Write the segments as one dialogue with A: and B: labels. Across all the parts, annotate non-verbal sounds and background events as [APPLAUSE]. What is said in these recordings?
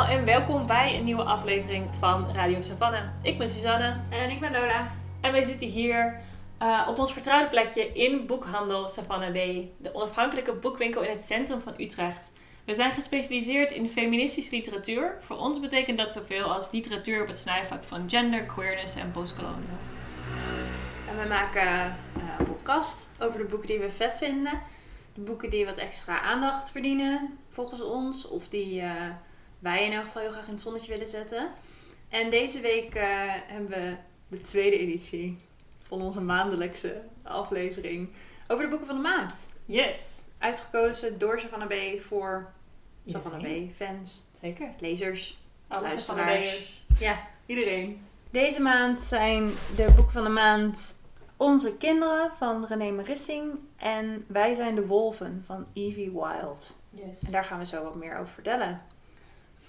A: allemaal en welkom bij een nieuwe aflevering van Radio Savannah. Ik ben Suzanne
B: En ik ben Lola.
A: en wij zitten hier eh, op ons vertrouwde plekje in boekhandel Savannah B, de onafhankelijke boekwinkel in het centrum van Utrecht. We zijn gespecialiseerd in feministische literatuur. Voor ons betekent dat zoveel als literatuur op het snijvlak van gender, queerness en postkolonial.
B: En we maken eh, een podcast over de boeken die we vet vinden. De boeken die wat extra aandacht verdienen, volgens ons. Of die eh, wij in elk geval heel graag in het zonnetje willen zetten. En deze week eh, hebben we de tweede editie van onze maandelijkse aflevering over de boeken van de maand.
A: Yes,
B: Uitgekozen door Savannah B voor Savannah. B fans,
A: zeker.
B: lezers,
A: Alle
B: Luisteraars. Ja,
A: Iedereen.
B: Deze maand zijn de boeken van de maand Onze Kinderen van René Marissing en Wij zijn de Wolven van Evie Wild.
A: Yes.
B: En daar gaan we zo wat meer over vertellen.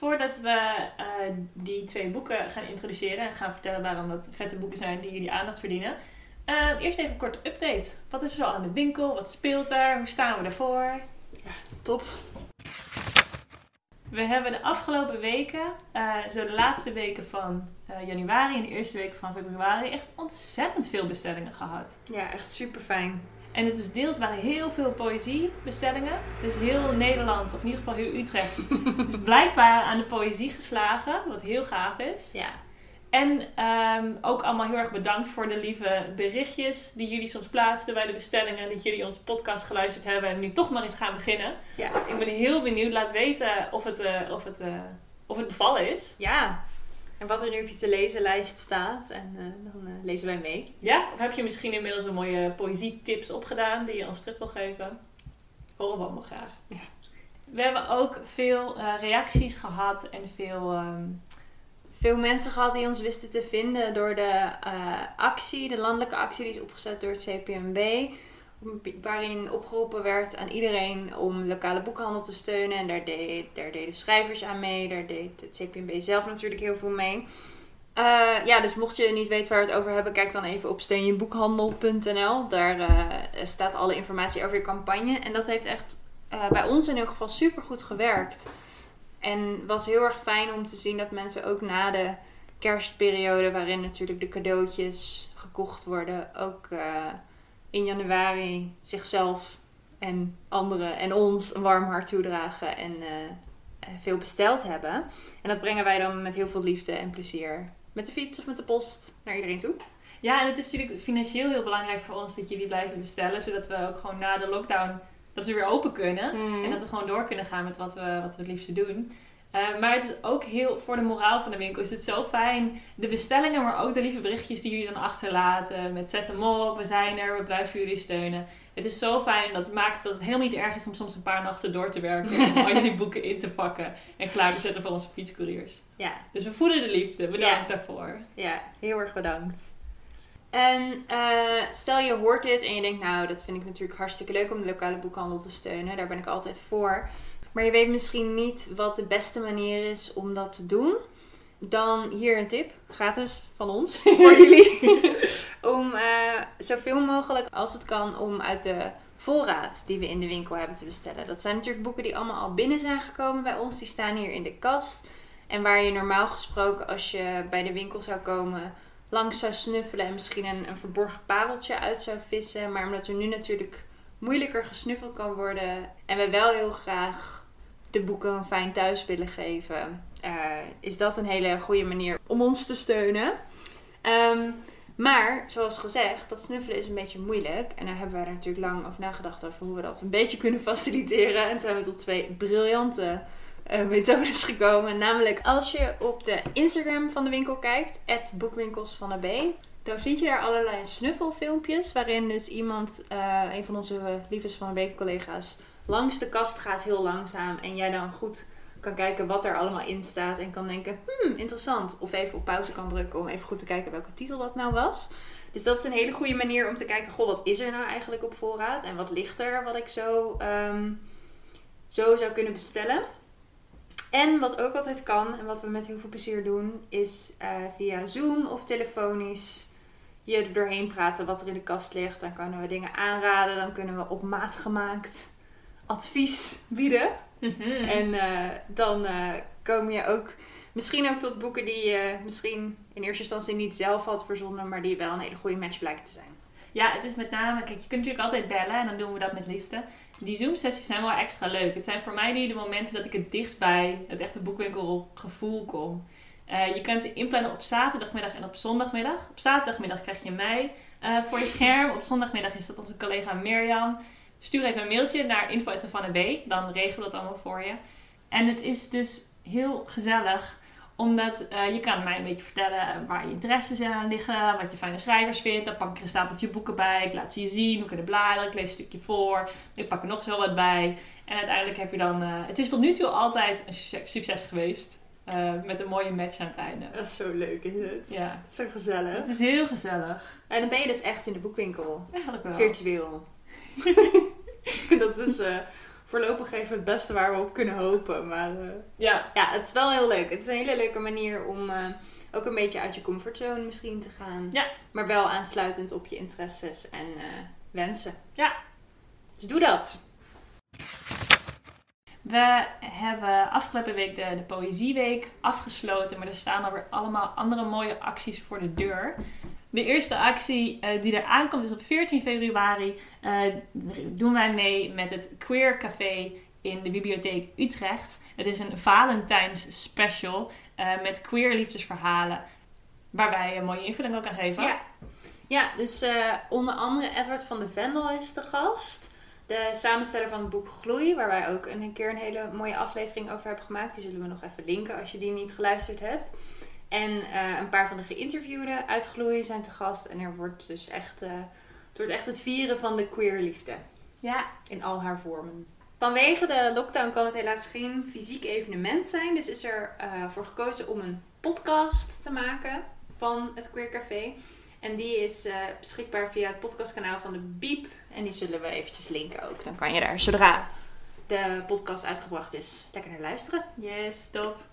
A: Voordat we eh, die twee boeken gaan introduceren en gaan vertellen waarom dat vette boeken zijn die jullie aandacht verdienen. eh, eerst even een korte update. Wat is er al aan de winkel? Wat speelt er? Hoe staan we ervoor?
B: Top.
A: We hebben de afgelopen weken, eh, zo de laatste weken van januari en de eerste weken van februari, echt ontzettend veel bestellingen gehad.
B: Ja, echt super fijn.
A: En het is deels waren heel veel poëziebestellingen. Dus heel Nederland, of in ieder geval heel Utrecht, is [LAUGHS] blijkbaar aan de poëzie geslagen. Wat heel gaaf is.
B: Ja.
A: En ehm, ook allemaal heel erg bedankt voor de lieve berichtjes die jullie soms plaatsten bij de bestellingen. Dat jullie onze podcast geluisterd hebben en nu toch maar eens gaan beginnen.
B: Ja.
A: Ik ben heel benieuwd. Laat weten of het, eh, of het, eh, of het bevallen is.
B: Ja. En wat er nu op je te lezen lijst staat. En eh, dan eh, lezen wij mee.
A: Ja? Of heb je misschien inmiddels een mooie poëzietips opgedaan die je ons terug wil geven? Horen we allemaal graag.
B: Ja.
A: We hebben ook veel eh, reacties gehad en veel... ehm,
B: Veel mensen gehad die ons wisten te vinden door de actie, de landelijke actie die is opgezet door het CPMB. Waarin opgeroepen werd aan iedereen om lokale boekhandel te steunen. En daar, deed, deden schrijvers aan mee, daar deed het CPMB zelf natuurlijk heel veel mee. Eh, ja, dus mocht je niet weten waar we het over hebben, kijk dan even op steunjeboekhandel.nl. Daar eh, staat alle informatie over de campagne. En dat heeft echt eh, bij ons in ieder geval super goed gewerkt. En was heel erg fijn om te zien dat mensen ook na de kerstperiode, waarin natuurlijk de cadeautjes gekocht worden, ook in januari zichzelf en anderen en ons een warm hart toedragen en eh, veel besteld hebben. En dat brengen wij dan met heel veel liefde en plezier met de fiets of met de post naar iedereen toe.
A: Ja, en het is natuurlijk financieel heel belangrijk voor ons dat jullie blijven bestellen. Zodat we ook gewoon na de lockdown, dat we weer open kunnen.
B: Mhm.
A: En dat we gewoon door kunnen gaan met wat we, wat we het liefste doen. Eh, maar het is ook heel, voor de moraal van de winkel is het zo fijn. De bestellingen, maar ook de lieve berichtjes die jullie dan achterlaten. Met zet hem op, we zijn er, we blijven jullie steunen. Het is zo fijn en dat maakt dat het helemaal niet erg is om soms een paar nachten door te werken. Om al jullie boeken in te pakken en klaar te zetten voor onze fietscouriers.
B: Ja,
A: Dus we voelen de liefde, bedankt
B: Ja.
A: daarvoor.
B: Ja, heel erg bedankt. En eh, stel je hoort dit en je denkt, nou, dat vind ik natuurlijk hartstikke leuk om de lokale boekhandel te steunen. Daar ben ik altijd voor. Maar je weet misschien niet wat de beste manier is om dat te doen. Dan hier een tip, gratis van ons, [LAUGHS] voor jullie. [LAUGHS] om eh, zoveel mogelijk, als het kan, om uit de voorraad die we in de winkel hebben te bestellen. Dat zijn natuurlijk boeken die allemaal al binnen zijn gekomen bij ons. Die staan hier in de kast. En waar je normaal gesproken, als je bij de winkel zou komen, langs zou snuffelen en misschien een, een verborgen pareltje uit zou vissen. Maar omdat er nu natuurlijk moeilijker gesnuffeld kan worden en we wel heel graag de boeken een fijn thuis willen geven, eh, is dat een hele goede manier om ons te steunen. Ehm, maar, zoals gezegd, dat snuffelen is een beetje moeilijk. En daar hebben er natuurlijk lang over nagedacht over hoe we dat een beetje kunnen faciliteren. En toen zijn we tot twee briljante eh, methodes gekomen. Namelijk, als je op de Instagram van de winkel kijkt, boekwinkels van dan vind je daar allerlei snuffelfilmpjes. Waarin dus iemand, eh, een van onze liefdes van de week collega's, langs de kast gaat heel langzaam. En jij dan goed kan kijken wat er allemaal in staat en kan denken, hmm, interessant. Of even op pauze kan drukken om even goed te kijken welke titel dat nou was. Dus dat is een hele goede manier om te kijken, goh, wat is er nou eigenlijk op voorraad? En wat ligt er wat ik zo, ehm, zo zou kunnen bestellen? En wat ook altijd kan, en wat we met heel veel plezier doen, is eh, via Zoom of telefonisch je er doorheen praten wat er in de kast ligt. Dan kunnen we dingen aanraden, dan kunnen we op maat gemaakt advies bieden.
A: Mhm.
B: En eh, dan eh, kom je ook misschien ook tot boeken die je misschien in eerste instantie niet zelf had verzonnen, maar die wel een hele goede match blijken te zijn.
A: Ja, het is met name, kijk, je kunt natuurlijk altijd bellen en dan doen we dat met liefde. Die Zoom-sessies zijn wel extra leuk. Het zijn voor mij nu de momenten dat ik het dichtst bij het echte boekwinkelgevoel kom. Eh, je kunt ze inplannen op zaterdagmiddag en op zondagmiddag. Op zaterdagmiddag krijg je mij voor je scherm. Op zondagmiddag is dat onze collega Mirjam. Stuur even een mailtje naar info.savannah.b. Dan regelen we dat allemaal voor je. En het is dus heel gezellig omdat eh, je kan mij een beetje vertellen waar je interesses aan liggen, wat je fijne schrijvers vindt. Dan pak ik er een stapeltje boeken bij, ik laat ze je zien, we kunnen bladeren, ik lees een stukje voor, ik pak er nog zo wat bij. En uiteindelijk heb je dan, eh, het is tot nu toe altijd een succes, succes geweest, eh, met een mooie match aan het einde.
B: Dat is zo leuk, is het?
A: Ja,
B: Zo gezellig.
A: het is heel gezellig.
B: En dan ben je dus echt in de boekwinkel.
A: Eigenlijk wel.
B: Virtueel. [LAUGHS] [LAUGHS] dat is eh, voorlopig even het beste waar we op kunnen hopen. Maar eh,
A: Ja,
B: ja, het is wel heel leuk. Het is een hele leuke manier om eh, ook een beetje uit je comfortzone misschien te gaan.
A: Ja.
B: Maar wel aansluitend op je interesses en wensen.
A: Ja.
B: Dus doe dat.
A: We hebben afgelopen week de, de Poëzieweek afgesloten, maar er staan alweer allemaal andere mooie acties voor de deur. De eerste actie eh, die er aankomt is op 14 februari. eh, doen wij mee met het Queer Café in de Bibliotheek Utrecht. Het is een Valentijns special eh, met queer liefdesverhalen. Waarbij een mooie invulling ook aan geven.
B: Ja. Ja, dus onder andere Edward van de Vendel is de gast. De samensteller van het boek Gloei, waar wij ook een keer een hele mooie aflevering over hebben gemaakt. Die zullen we nog even linken als je die niet geluisterd hebt. En eh, een paar van de geïnterviewden uit Gloei zijn te gast. En er wordt dus echt, eh, het wordt echt het vieren van de queer liefde.
A: ja.
B: In al haar vormen. Vanwege de lockdown kan het helaas geen fysiek evenement zijn. Dus is er eh, voor gekozen om een podcast te maken van het Queer Café. En die is beschikbaar via het podcastkanaal van de Biep. En die zullen we eventjes linken ook. Dan kan je daar zodra de podcast uitgebracht is lekker naar luisteren.
A: Yes, top.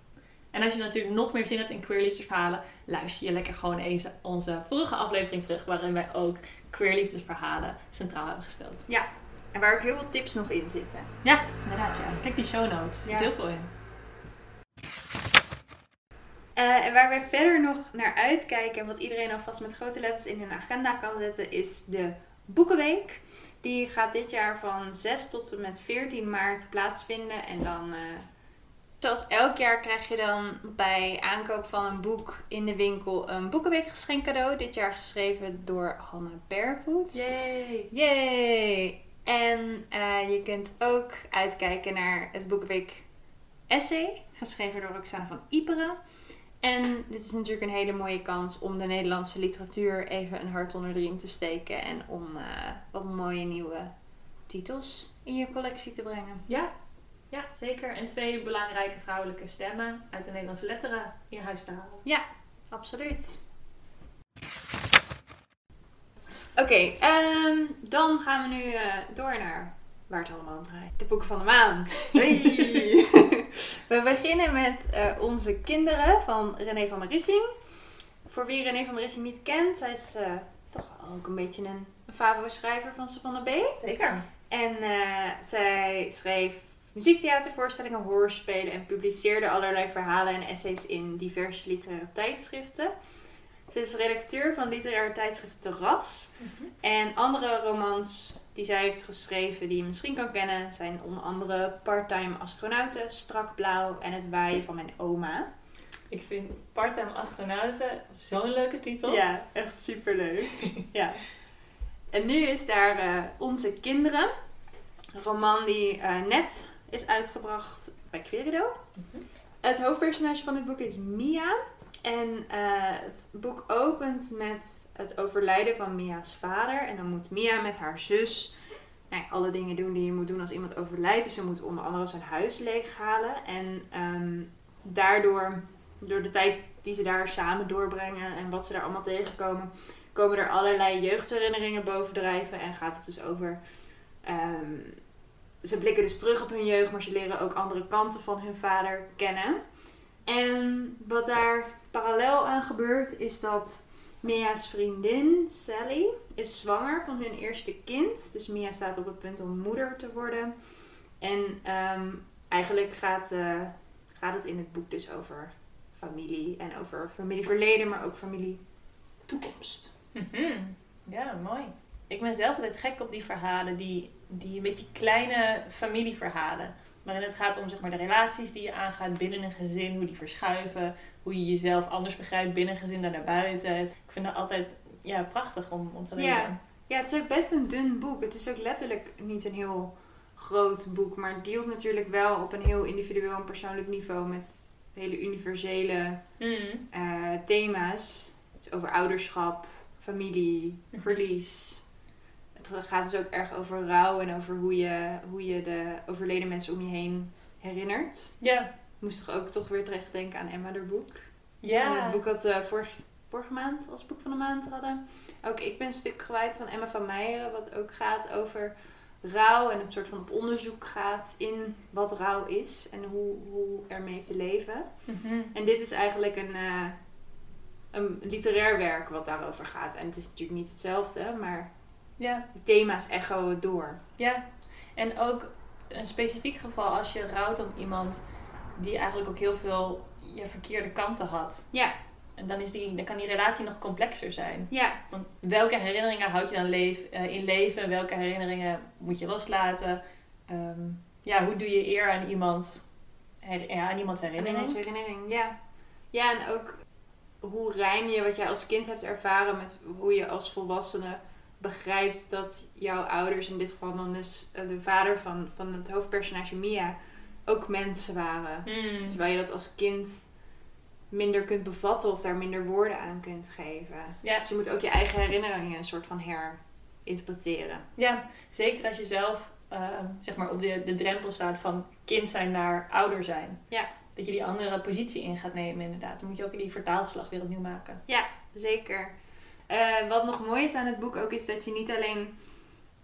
A: En als je natuurlijk nog meer zin hebt in queer liefdesverhalen, luister je lekker gewoon eens onze vorige aflevering terug, waarin wij ook queer liefdesverhalen centraal hebben gesteld.
B: En waar ook heel veel tips nog in zitten.
A: Ja, inderdaad ja. Kijk die show notes, er zit
B: Ja.
A: heel veel in.
B: Eh, en waar wij verder nog naar uitkijken en wat iedereen alvast met grote letters in hun agenda kan zetten, is de Boekenweek. Die gaat dit jaar van 6 tot en met 14 maart plaatsvinden. En dan, eh, zoals elk jaar, krijg je dan bij aankoop van een boek in de winkel een Boekenweekgeschenk cadeau. Dit jaar geschreven door Hannah Barefoot.
A: Yay!
B: Yay! En eh, je kunt ook uitkijken naar het Boekenweek Essay, geschreven door Roxane van Iperen. En dit is natuurlijk een hele mooie kans om de Nederlandse literatuur even een hart onder de riem te steken. En om eh, wat mooie nieuwe titels in je collectie te brengen.
A: Ja. Ja, zeker. En twee belangrijke vrouwelijke stemmen uit de Nederlandse letteren in huis te halen.
B: Absoluut. Oké, ehm, dan gaan we nu eh, door naar waar het allemaal om draait. De boeken van de maand. Hey. [LAUGHS] we beginnen met eh, Onze Kinderen van René van der Rissing. Voor wie René van der Rissing niet kent, zij is eh, toch ook een beetje een, een favo-schrijver van Savannah B.
A: Zeker.
B: En zij schreef muziektheatervoorstellingen, hoorspelen en publiceerde allerlei verhalen en essays in diverse literaire tijdschriften. Ze is redacteur van literaire tijdschrift Terras. En andere romans die zij heeft geschreven, die je misschien kan kennen, zijn onder andere Parttime Astronauten, Strak Blauw en Het Waaien van Mijn Oma.
A: Ik vind Parttime Astronauten zo'n leuke titel.
B: Ja, echt superleuk. [LAUGHS] ja. En nu is daar eh, Onze Kinderen. Een roman die eh, net is uitgebracht bij Querido.
A: Mhm.
B: Het hoofdpersonage van dit boek is Mia. En eh, het boek opent met het overlijden van Mia's vader. En dan moet Mia met haar zus nou ja, alle dingen doen die je moet doen als iemand overlijdt. Dus ze moet onder andere zijn huis leeghalen. En eh, daardoor, door de tijd die ze daar samen doorbrengen en wat ze daar allemaal tegenkomen, komen er allerlei jeugdherinneringen bovendrijven. En gaat het dus over. ehm, ze blikken dus terug op hun jeugd, maar ze leren ook andere kanten van hun vader kennen. En wat daar parallel aan gebeurt, is dat Mia's vriendin Sally is zwanger van hun eerste kind. Dus Mia staat op het punt om moeder te worden. En ehm, eigenlijk gaat, eh, gaat het in het boek dus over familie en over familieverleden, maar ook familie toekomst.
A: Mhm. Ja, mooi. Ik ben zelf altijd gek op die verhalen, die, die een beetje kleine familieverhalen. Waarin het gaat om zeg maar, de relaties die je aangaat binnen een gezin, hoe die verschuiven, hoe je jezelf anders begrijpt binnen een gezin dan daarbuiten. Ik vind dat altijd ja, prachtig om, om te lezen.
B: Ja. Ja, het is ook best een dun boek. Het is ook letterlijk niet een heel groot boek, maar het dealt natuurlijk wel op een heel individueel en persoonlijk niveau met hele universele
A: Mhm.
B: eh, thema's. Dus over ouderschap, familie,
A: Mhm.
B: verlies. Het gaat dus ook erg over rouw en over hoe je, hoe je de overleden mensen om je heen herinnert.
A: Ja.
B: Moest toch ook toch weer terecht denken aan Emma, haar boek. En
A: Ja.
B: Het boek dat we vorige, vorige maand als boek van de maand hadden. Ook ik ben een stuk kwijt van Emma van Meijeren, wat ook gaat over rouw en een soort van op onderzoek gaat in wat rouw is en hoe, hoe ermee te leven.
A: Mhm.
B: En dit is eigenlijk een, eh, een literair werk wat daarover gaat. En het is natuurlijk niet hetzelfde, maar
A: Ja.
B: de thema's echoen door.
A: Ja, en ook een specifiek geval als je rouwt om iemand die eigenlijk ook heel veel ja, verkeerde kanten had.
B: Ja,
A: En dan, is die, dan kan die relatie nog complexer zijn.
B: ja,
A: Want welke herinneringen houd je dan leef, eh, in leven? Welke herinneringen moet je loslaten? Ehm, ja, hoe doe je eer aan iemand, her- ja, aan iemands
B: en
A: herinnering?
B: iemands herinnering. Ja. ja, en ook hoe rijm je wat jij als kind hebt ervaren met hoe je als volwassene begrijpt dat jouw ouders, in dit geval dan dus eh, de vader van, van het hoofdpersonage Mia, ook mensen waren.
A: Hmm.
B: Terwijl je dat als kind minder kunt bevatten of daar minder woorden aan kunt geven.
A: Ja.
B: Dus je moet ook je eigen herinneringen een soort van herinterpreteren.
A: Ja, zeker als je zelf ehm, zeg maar op de, de drempel staat van kind zijn naar ouder zijn.
B: Ja.
A: Dat je die andere positie in gaat nemen inderdaad. Dan moet je ook die vertaalslag weer opnieuw maken.
B: Zeker. Eh, wat nog mooi is aan het boek ook is dat je niet alleen,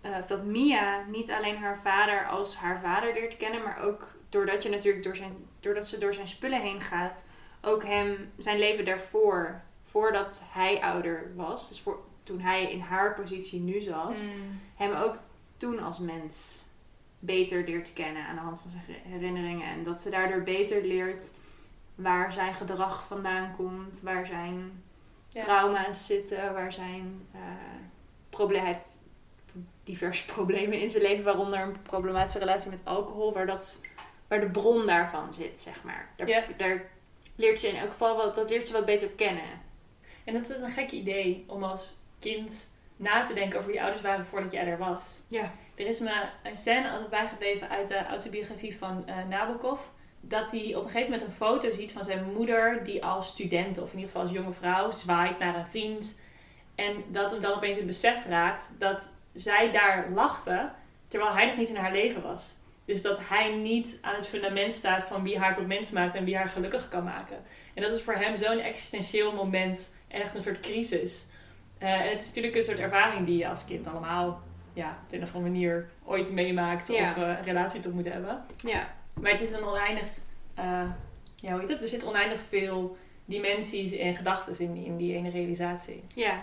B: eh, of dat Mia niet alleen haar vader als haar vader leert kennen, maar ook doordat je natuurlijk door zijn, doordat ze door zijn spullen heen gaat, ook hem zijn leven daarvoor, voordat hij ouder was, dus voor, toen hij in haar positie nu zat,
A: Hmm.
B: hem ook toen als mens beter leert kennen aan de hand van zijn herinneringen. En dat ze daardoor beter leert waar zijn gedrag vandaan komt, waar zijn. Trauma's zitten, waar zijn uh, hij heeft diverse [LAUGHS] problemen in zijn leven, waaronder een problematische relatie met alcohol, waar, dat, waar de bron daarvan zit, zeg maar. Daar,
A: Ja.
B: daar leert ze in elk geval wat, dat leert ze wat beter kennen.
A: En dat is een gek idee om als kind na te denken over wie je ouders waren voordat jij er was.
B: Ja.
A: Er is me een scène altijd bijgebleven uit de autobiografie van eh, Nabokov. Dat hij op een gegeven moment een foto ziet van zijn moeder die als student of in ieder geval als jonge vrouw zwaait naar een vriend. En dat hem dan opeens het besef raakt dat zij daar lachte terwijl hij nog niet in haar leven was. Dus dat hij niet aan het fundament staat van wie haar tot mens maakt en wie haar gelukkig kan maken. En dat is voor hem zo'n existentieel moment en echt een soort crisis. Eh, en het is natuurlijk een soort ervaring die je als kind allemaal ja, op een of andere manier ooit meemaakt
B: Ja.
A: of eh, een relatie tot moet hebben.
B: Ja.
A: Maar het is een oneindig, eh, ja, hoe heet het? Er zit oneindig veel dimensies en gedachten in, die- in die ene realisatie.
B: Ja.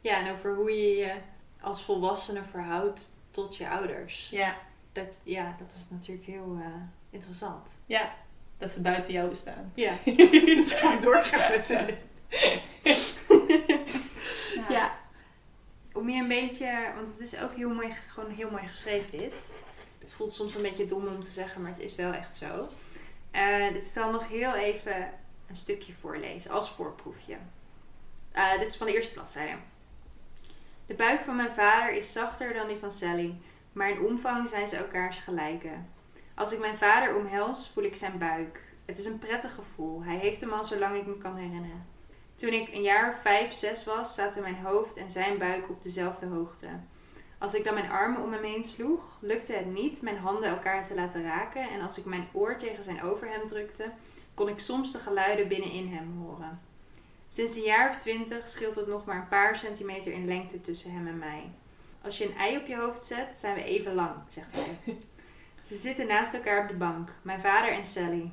B: Ja, en over hoe je je als volwassene verhoudt tot je ouders.
A: Ja,
B: Dat, ja, dat is natuurlijk heel eh, interessant.
A: ja, dat ze buiten jou bestaan.
B: Ja, [LAUGHS] [LAUGHS] dus gewoon doorgaan met z'n
A: Ja.
B: Ja. Om je een beetje, want het is ook heel mooi, gewoon heel mooi geschreven dit. Het voelt soms een beetje dom om te zeggen, maar het is wel echt zo. Dus ik zal nog heel even een stukje voorlezen als voorproefje. Eh, dit is van de eerste bladzijde. De buik van mijn vader is zachter dan die van Sally, maar in omvang zijn ze elkaars gelijken. Als ik mijn vader omhels, voel ik zijn buik. Het is een prettig gevoel. Hij heeft hem al zolang ik me kan herinneren. Toen ik een jaar of vijf, zes was, zaten mijn hoofd en zijn buik op dezelfde hoogte. Als ik dan mijn armen om hem heen sloeg, lukte het niet mijn handen elkaar te laten raken en als ik mijn oor tegen zijn overhemd drukte, kon ik soms de geluiden binnenin hem horen. Sinds een jaar of twintig scheelt het nog maar een paar centimeter in lengte tussen hem en mij. Als je een ei op je hoofd zet, zijn we even lang, zegt hij. Ze zitten naast elkaar op de bank, mijn vader en Sally.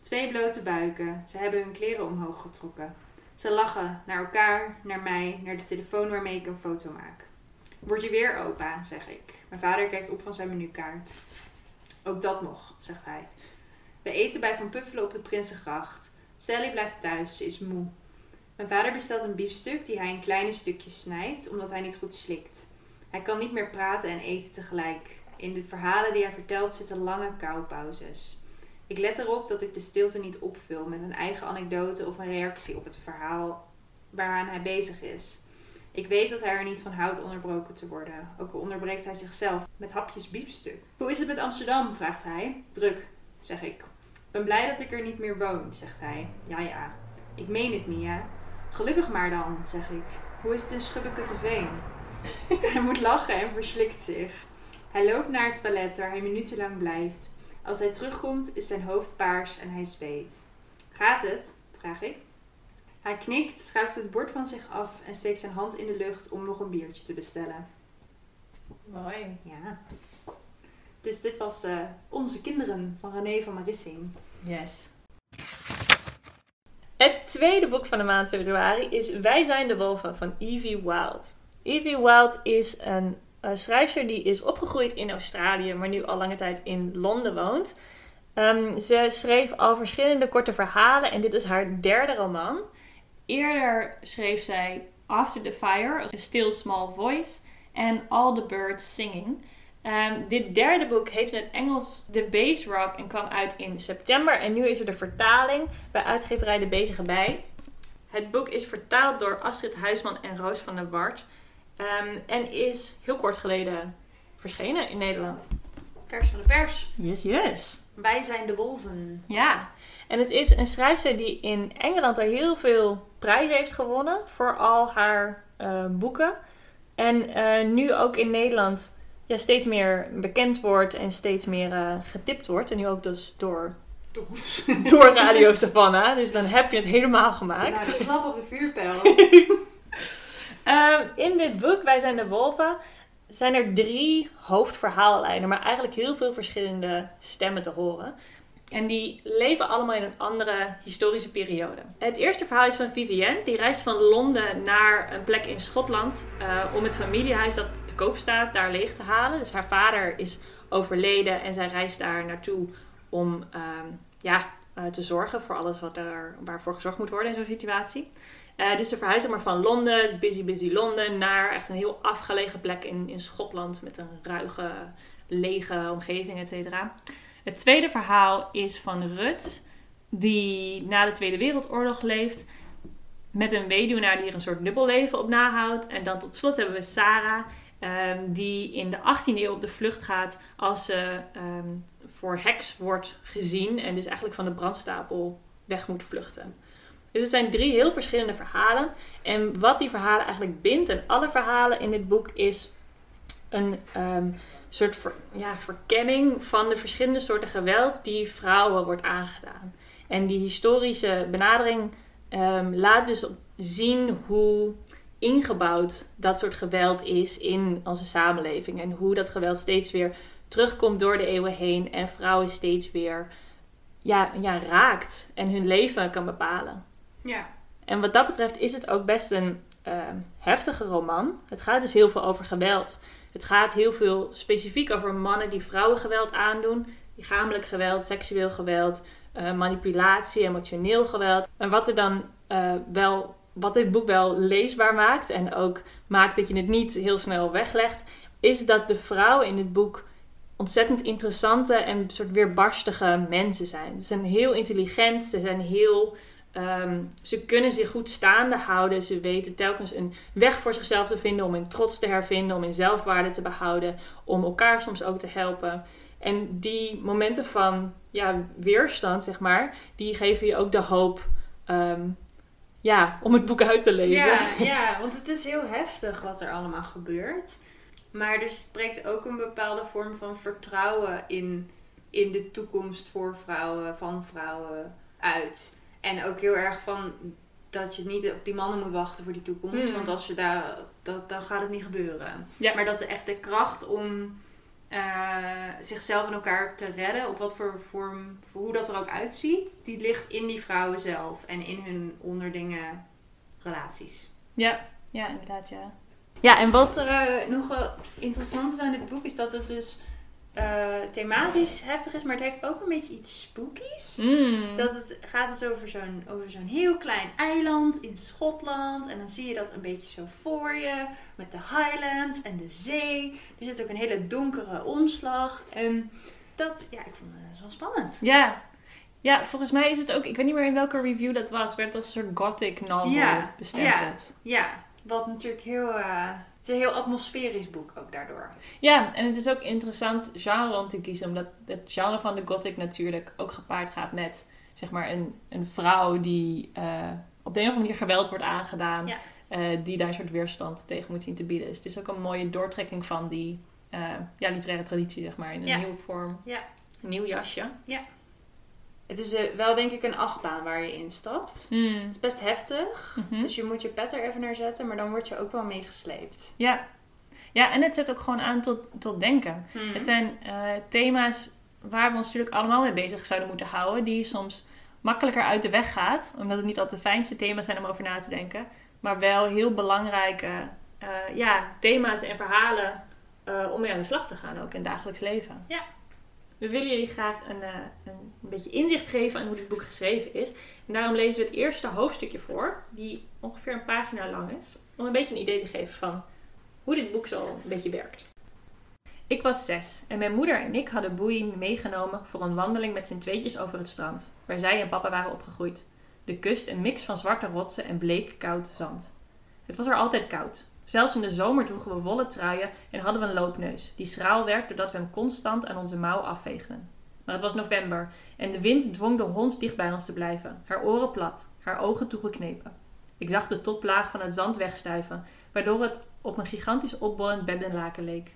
B: Twee blote buiken, ze hebben hun kleren omhoog getrokken. Ze lachen naar elkaar, naar mij, naar de telefoon waarmee ik een foto maak. Word je weer opa, zeg ik. Mijn vader kijkt op van zijn menukaart. Ook dat nog, zegt hij. We eten bij Van Puffelen op de Prinsengracht. Sally blijft thuis, ze is moe. Mijn vader bestelt een biefstuk die hij in kleine stukjes snijdt, omdat hij niet goed slikt. Hij kan niet meer praten en eten tegelijk. In de verhalen die hij vertelt zitten lange kauwpauzes. Ik let erop dat ik de stilte niet opvul met een eigen anekdote of een reactie op het verhaal waaraan hij bezig is. Ik weet dat hij er niet van houdt onderbroken te worden, ook al onderbreekt hij zichzelf met hapjes biefstuk. Hoe is het met Amsterdam? vraagt hij. Druk, zeg ik. Ben blij dat ik er niet meer woon, zegt hij. Ja, ja. Ik meen het, Mia. Gelukkig maar dan, zeg ik. Hoe is het in Schubbekutteveen? [LAUGHS] hij moet lachen en verslikt zich. Hij loopt naar het toilet waar hij minutenlang blijft. Als hij terugkomt is zijn hoofd paars en hij zweet. Gaat het? vraag ik. Hij knikt, schuift het bord van zich af en steekt zijn hand in de lucht om nog een biertje te bestellen.
A: Mooi.
B: Ja. Dus dit was uh, Onze Kinderen van René van Marissing.
A: Yes. Het tweede boek van de maand februari is Wij zijn de wolven van Evie Wild. Evie Wild is een uh, schrijfster die is opgegroeid in Australië, maar nu al lange tijd in Londen woont. Um, ze schreef al verschillende korte verhalen en dit is haar derde roman. Eerder schreef zij After the Fire, A Still Small Voice en All the Birds Singing. Um, dit derde boek heet in het Engels The Base Rock en kwam uit in september. En nu is er de vertaling bij uitgeverij De Bezige Bij. Het boek is vertaald door Astrid Huisman en Roos van der Wart. Um, en is heel kort geleden verschenen in Nederland.
B: Vers van de pers.
A: Yes, yes.
B: Wij zijn de wolven.
A: Ja, en het is een schrijfster die in Engeland al heel veel prijzen heeft gewonnen voor al haar uh, boeken. En uh, nu ook in Nederland ja, steeds meer bekend wordt en steeds meer uh, getipt wordt. En nu ook dus door, door [LAUGHS] Radio Savannah. Dus dan heb je het helemaal gemaakt.
B: Nou, de klap op de vuurpijl.
A: um, [LAUGHS] in dit boek, Wij zijn de Wolven, zijn er drie hoofdverhaallijnen. Maar eigenlijk heel veel verschillende stemmen te horen. En die leven allemaal in een andere historische periode. Het eerste verhaal is van Vivienne. Die reist van Londen naar een plek in Schotland uh, om het familiehuis dat te koop staat daar leeg te halen. Dus haar vader is overleden en zij reist daar naartoe om uh, ja, uh, te zorgen voor alles wat er, waarvoor gezorgd moet worden in zo'n situatie. Uh, dus ze verhuizen maar van Londen, busy busy Londen, naar echt een heel afgelegen plek in, in Schotland met een ruige, lege omgeving, et cetera. Het tweede verhaal is van Rut, die na de Tweede Wereldoorlog leeft. Met een weduwnaar die er een soort dubbelleven op nahoudt. En dan tot slot hebben we Sarah, um, die in de 18e eeuw op de vlucht gaat als ze um, voor heks wordt gezien. En dus eigenlijk van de brandstapel weg moet vluchten. Dus het zijn drie heel verschillende verhalen. En wat die verhalen eigenlijk bindt, en alle verhalen in dit boek, is een um, soort ver, ja, verkenning van de verschillende soorten geweld die vrouwen wordt aangedaan. En die historische benadering um, laat dus zien hoe ingebouwd dat soort geweld is in onze samenleving. En hoe dat geweld steeds weer terugkomt door de eeuwen heen en vrouwen steeds weer ja, ja, raakt en hun leven kan bepalen.
B: Ja.
A: En wat dat betreft is het ook best een uh, heftige roman. Het gaat dus heel veel over geweld. Het gaat heel veel specifiek over mannen die vrouwengeweld aandoen. Lichamelijk geweld, seksueel geweld, uh, manipulatie, emotioneel geweld. En wat er dan uh, wel, wat dit boek wel leesbaar maakt en ook maakt dat je het niet heel snel weglegt, is dat de vrouwen in dit boek ontzettend interessante en soort weerbarstige mensen zijn. Ze zijn heel intelligent, ze zijn heel Um, ze kunnen zich goed staande houden. Ze weten telkens een weg voor zichzelf te vinden om in trots te hervinden, om in zelfwaarde te behouden, om elkaar soms ook te helpen. En die momenten van ja, weerstand, zeg maar, die geven je ook de hoop um, ja, om het boek uit te lezen.
B: Ja, [LAUGHS] ja, want het is heel heftig wat er allemaal gebeurt. Maar er spreekt ook een bepaalde vorm van vertrouwen in, in de toekomst voor vrouwen, van vrouwen uit. En ook heel erg van dat je niet op die mannen moet wachten voor die toekomst.
A: Mm.
B: Want als je daar, dat, dan gaat het niet gebeuren.
A: Ja.
B: Maar dat de echt de kracht om eh, zichzelf en elkaar te redden, op wat voor vorm, voor hoe dat er ook uitziet, die ligt in die vrouwen zelf en in hun onderdinge relaties.
A: Ja, ja inderdaad, ja.
B: Ja, en wat er eh, nog wel interessant is aan dit boek, is dat het dus eh, thematisch heftig is, maar het heeft ook een beetje iets spookies.
A: Mm.
B: Dat het gaat dus over zo'n, over zo'n heel klein eiland in Schotland. En dan zie je dat een beetje zo voor je. Met de Highlands en de zee. Er zit ook een hele donkere omslag. En dat, ja, ik vond het wel spannend.
A: Ja. Ja, volgens mij is het ook, ik weet niet meer in welke review dat was, werd als een soort gothic novel
B: Ja,
A: bestempeld.
B: Ja, wat natuurlijk heel... eh, het is een heel atmosferisch boek ook daardoor.
A: Ja, en het is ook interessant genre om te kiezen, omdat het genre van de gothic natuurlijk ook gepaard gaat met, zeg maar, een, een vrouw die eh, op de een of andere manier geweld wordt aangedaan,
B: Ja.
A: eh, die daar een soort weerstand tegen moet zien te bieden. Dus het is ook een mooie doortrekking van die eh, ja, literaire traditie, zeg maar, in een
B: Ja.
A: nieuwe vorm.
B: Ja.
A: Een nieuw jasje.
B: Het is eh, wel denk ik een achtbaan waar je instapt.
A: Hmm.
B: Het is best heftig.
A: Mhm.
B: Dus je moet je pet er even naar zetten, maar dan word je ook wel meegesleept.
A: Ja. ja, en het zet ook gewoon aan tot, tot denken.
B: Mhm.
A: Het zijn eh, thema's waar we ons natuurlijk allemaal mee bezig zouden moeten houden, die soms makkelijker uit de weg gaat, omdat het niet altijd de fijnste thema's zijn om over na te denken, maar wel heel belangrijke eh, ja, thema's en verhalen om mee aan de slag te gaan, ook in het dagelijks leven.
B: Ja.
A: We willen jullie graag een, eh, een, een beetje inzicht geven aan hoe dit boek geschreven is. En daarom lezen we het eerste hoofdstukje voor, die ongeveer een pagina lang is, om een beetje een idee te geven van hoe dit boek zo een beetje werkt. Ik was zes en mijn moeder en ik hadden Boeien meegenomen voor een wandeling met z'n tweetjes over het strand, waar zij en papa waren opgegroeid. De kust een mix van zwarte rotsen en bleek koud zand. Het was er altijd koud. Zelfs in de zomer droegen we wollen truien en hadden we een loopneus, die schraal werd doordat we hem constant aan onze mouw afveegden. Maar het was november en de wind dwong de hond dicht bij ons te blijven, haar oren plat, haar ogen toegeknepen. Ik zag de toplaag van het zand wegstuiven, waardoor het op een gigantisch opbollend beddenlaken leek.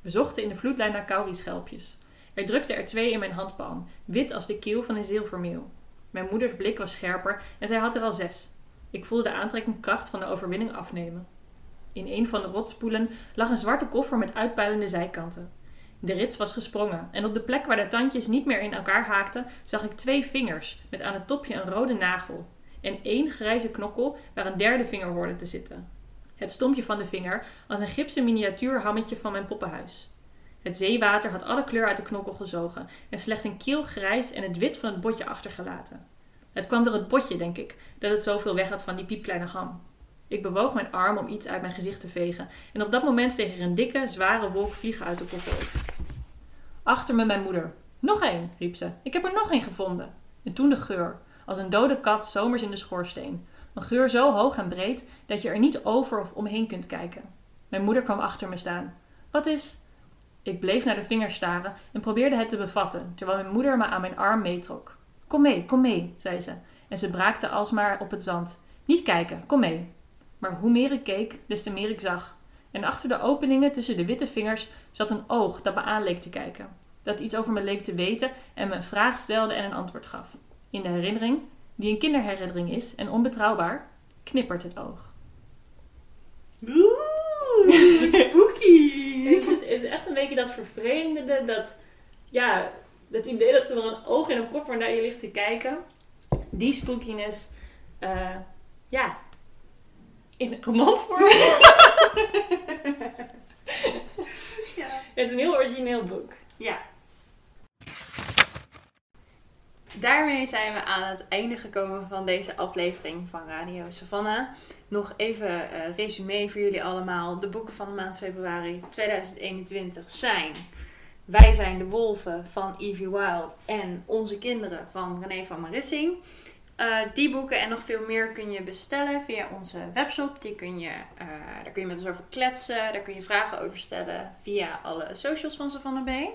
A: We zochten in de vloedlijn naar kaurischelpjes. Er drukte er twee in mijn handpalm, wit als de keel van een zilvermeel. Mijn moeders blik was scherper en zij had er al zes. Ik voelde de aantrekkingskracht van de overwinning afnemen. In een van de rotspoelen lag een zwarte koffer met uitpuilende zijkanten. De rits was gesprongen en op de plek waar de tandjes niet meer in elkaar haakten, zag ik twee vingers met aan het topje een rode nagel en één grijze knokkel waar een derde vinger hoorde te zitten. Het stompje van de vinger als een gipsen miniatuurhammetje van mijn poppenhuis. Het zeewater had alle kleur uit de knokkel gezogen en slechts een kiel grijs en het wit van het botje achtergelaten. Het kwam door het botje, denk ik, dat het zoveel weg had van die piepkleine ham. Ik bewoog mijn arm om iets uit mijn gezicht te vegen en op dat moment steeg er een dikke, zware wolk vliegen uit de koffer. Achter me mijn moeder. Nog één, riep ze. Ik heb er nog één gevonden. En toen de geur, als een dode kat zomers in de schoorsteen. Een geur zo hoog en breed dat je er niet over of omheen kunt kijken. Mijn moeder kwam achter me staan. Wat is... Ik bleef naar de vinger staren en probeerde het te bevatten, terwijl mijn moeder me aan mijn arm meetrok. Kom mee, kom mee, zei ze, en ze braakte alsmaar op het zand. Niet kijken, kom mee. Maar hoe meer ik keek, des te meer ik zag. En achter de openingen tussen de witte vingers zat een oog dat me aan leek te kijken. Dat iets over me leek te weten en me een vraag stelde en een antwoord gaf. In de herinnering, die een kinderherinnering is en onbetrouwbaar, knippert het oog.
B: Oeh, spooky. [LAUGHS]
A: Het is, het is echt een beetje dat vervreemdende, dat, ja, dat idee dat er een oog in een koffer naar je ligt te kijken. Die spookiness, eh, ja, in romanvorm. [LAUGHS]
B: ja.
A: Het is een heel origineel boek.
B: ja. Daarmee zijn we aan het einde gekomen van deze aflevering van Radio Savannah. Nog even eh resume voor jullie allemaal. De boeken van de maand februari 2021 zijn Wij zijn de wolven van Evie Wild en Onze kinderen van René van Marissing. Eh, die boeken en nog veel meer kun je bestellen via onze webshop. Die kun je, eh, daar kun je met ons over kletsen. Daar kun je vragen over stellen via alle socials van Savannah B.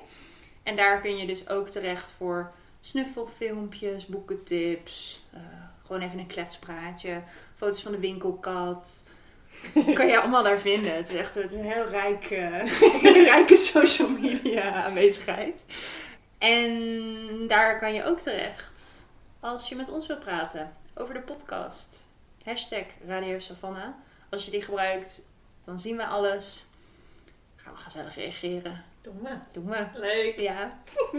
B: En daar kun je dus ook terecht voor snuffelfilmpjes, boekentips. eh, gewoon even een kletspraatje. Foto's van de winkelkat. [LAUGHS] kan je allemaal daar vinden. Het is echt het is een heel rijk, een [LAUGHS] [LAUGHS] rijke social media aanwezigheid. En daar kan je ook terecht als je met ons wilt praten over de podcast. Hashtag Radio Savannah. Als je die gebruikt, dan zien we alles. Gaan we gezellig reageren.
A: Doen we.
B: Doen we.
A: Leuk.
B: Ja. [LAUGHS]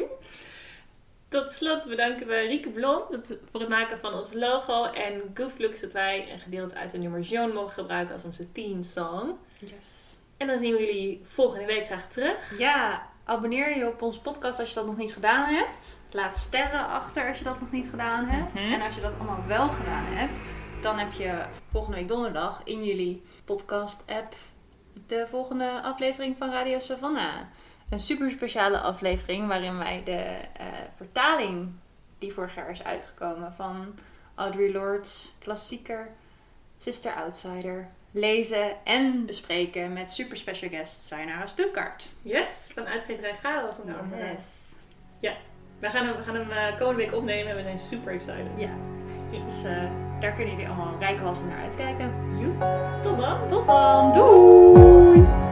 A: Tot slot bedanken we Rieke Blom dat- voor het maken van ons logo. En Gooflux dat wij een gedeelte uit de nummer Joan mogen gebruiken als onze team song.
B: Yes.
A: En dan zien we jullie volgende week graag terug.
B: Ja, abonneer je op onze podcast als je dat nog niet gedaan hebt. Laat sterren achter als je dat nog niet gedaan hebt.
A: Mhm.
B: En als je dat allemaal wel gedaan hebt, dan heb je volgende week donderdag in jullie podcast-app de volgende aflevering van Radio Savannah. Een super speciale aflevering waarin wij de eh, vertaling die vorig jaar is uitgekomen van Audre Lorde's klassieker Sister Outsider lezen en bespreken met super special guest Sayonara Stuttgart.
A: Yes, van uitgeverij Chaos onder andere.
B: Yes.
A: We gaan hem, we gaan hem eh, komende week opnemen en we zijn super excited.
B: Ja. Dus eh, daar kunnen jullie allemaal rijkwassen naar uitkijken.
A: Joep. Tot dan!
B: Tot dan, doei!